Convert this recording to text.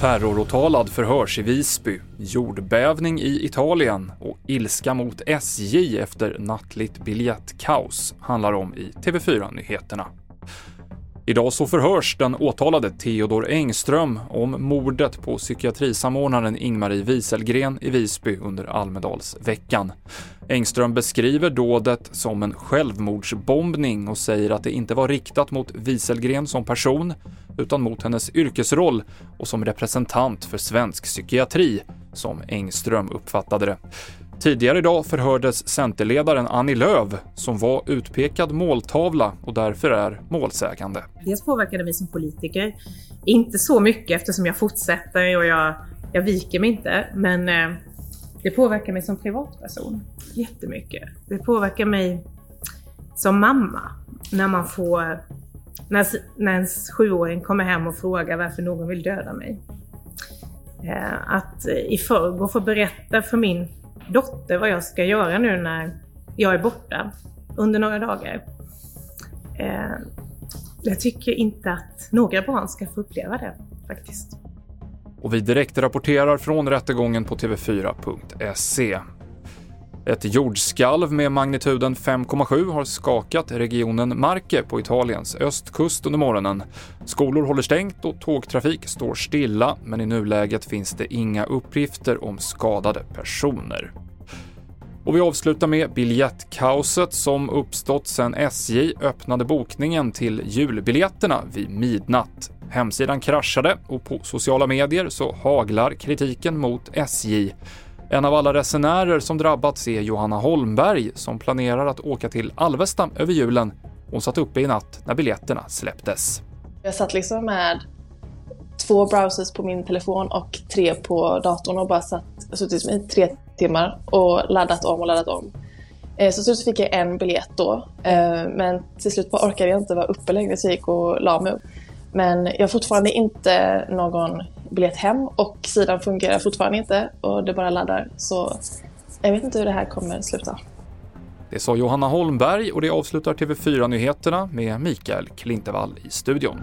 Terroråtalad förhörs i Visby, jordbävning i Italien och ilska mot SJ efter nattligt biljettkaos handlar om i TV4-nyheterna. Idag så förhörs den åtalade Theodor Engström om mordet på psykiatrisamordnaren Ingmarie Wieselgren i Visby under Almedalsveckan. Engström beskriver dådet som en självmordsbombning och säger att det inte var riktat mot Wieselgren som person utan mot hennes yrkesroll och som representant för svensk psykiatri, som Engström uppfattade det. Tidigare idag förhördes Centerledaren Annie Lööf som var utpekad måltavla och därför är målsägande. Dels påverkar det mig som politiker, inte så mycket eftersom jag fortsätter och jag, jag viker mig inte, men eh, det påverkar mig som privatperson jättemycket. Det påverkar mig som mamma när man får när, när ens sjuåring kommer hem och frågar varför någon vill döda mig. Eh, att i förrgår få berätta för min dotter vad jag ska göra nu när jag är borta under några dagar. Eh, jag tycker inte att några barn ska få uppleva det faktiskt. Och vi direktrapporterar från rättegången på tv4.se. Ett jordskalv med magnituden 5,7 har skakat regionen Marke på Italiens östkust under morgonen. Skolor håller stängt och tågtrafik står stilla, men i nuläget finns det inga uppgifter om skadade personer. Och vi avslutar med biljettkaoset som uppstått sedan SJ öppnade bokningen till julbiljetterna vid midnatt. Hemsidan kraschade och på sociala medier så haglar kritiken mot SJ. En av alla resenärer som drabbats är Johanna Holmberg som planerar att åka till Alvesta över julen. Hon satt uppe i natt när biljetterna släpptes. Jag satt liksom med två browsers på min telefon och tre på datorn och bara satt, suttit i tre timmar och laddat om och laddat om. Eh, så till slut fick jag en biljett då, eh, men till slut bara orkade jag inte vara uppe längre så jag gick och la mig. Men jag har fortfarande inte någon biljett hem och sidan fungerar fortfarande inte och det bara laddar. Så jag vet inte hur det här kommer sluta. Det sa Johanna Holmberg och det avslutar TV4-nyheterna med Mikael Klintevall i studion.